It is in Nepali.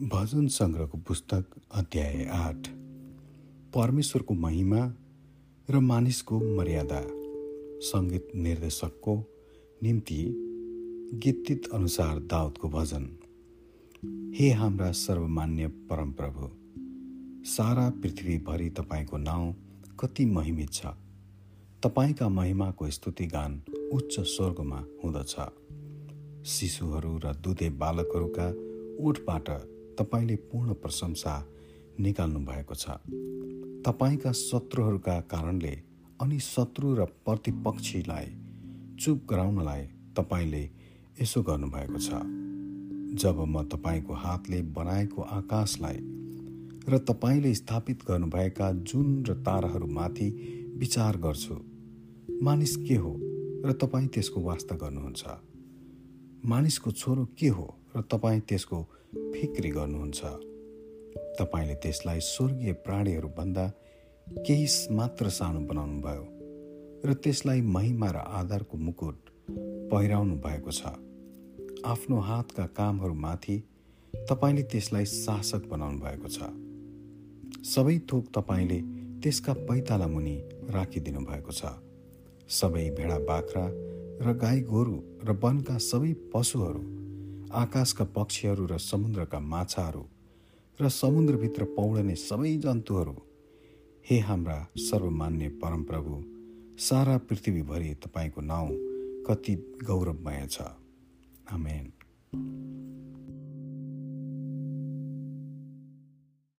भजन सङ्ग्रहको पुस्तक अध्याय आठ। परमेश्वरको महिमा र मानिसको मर्यादा। सङ्गीत निर्देशकको निम्ति गीतित अनुसार दाउदको भजन। हे हाम्रा सर्वमान्य परमप्रभु सारा पृथ्वीभरि तपाईँको नाउँ कति महिमित छ। तपाईँका महिमाको स्तुति गान उच्च स्वर्गमा हुँदछ। शिशुहरू र दुधे बालकहरूका ओठबाट तपाईँले पूर्ण प्रशंसा निकाल्नु भएको छ। तपाईँका शत्रुहरूका कारणले अनि शत्रु र प्रतिपक्षीलाई चुप गराउनलाई तपाईँले यसो गर्नुभएको छ। जब म तपाईँको हातले बनाएको आकाशलाई र तपाईँले स्थापित गर्नुभएका जुन र ताराहरूमाथि विचार गर्छु मानिस के हो र तपाईँ त्यसको वास्ता गर्नुहुन्छ? मानिसको छोरो के हो? र तपाईँ त्यसको फिक्री गर्नुहुन्छ। तपाईँले त्यसलाई स्वर्गीय प्राणीहरूभन्दा केही मात्र सानो बनाउनु भयो र त्यसलाई महिमा र आधारको मुकुट पहिराउनु भएको छ। आफ्नो हातका कामहरूमाथि तपाईँले त्यसलाई शासक बनाउनु भएको छ। सबै थोक तपाईँले त्यसका पैताला मुनि राखिदिनु भएको छ। सबै भेडा बाख्रा र गाई गोरु र वनका सबै पशुहरू आकाशका पक्षीहरू र समुद्रका माछाहरू र समुद्रभित्र पौडने सबै जन्तुहरू। हे हाम्रा सर्वमान्य परमप्रभु सारा पृथ्वीभरि तपाईँको नाउँ कति गौरवमय छ। आमेन।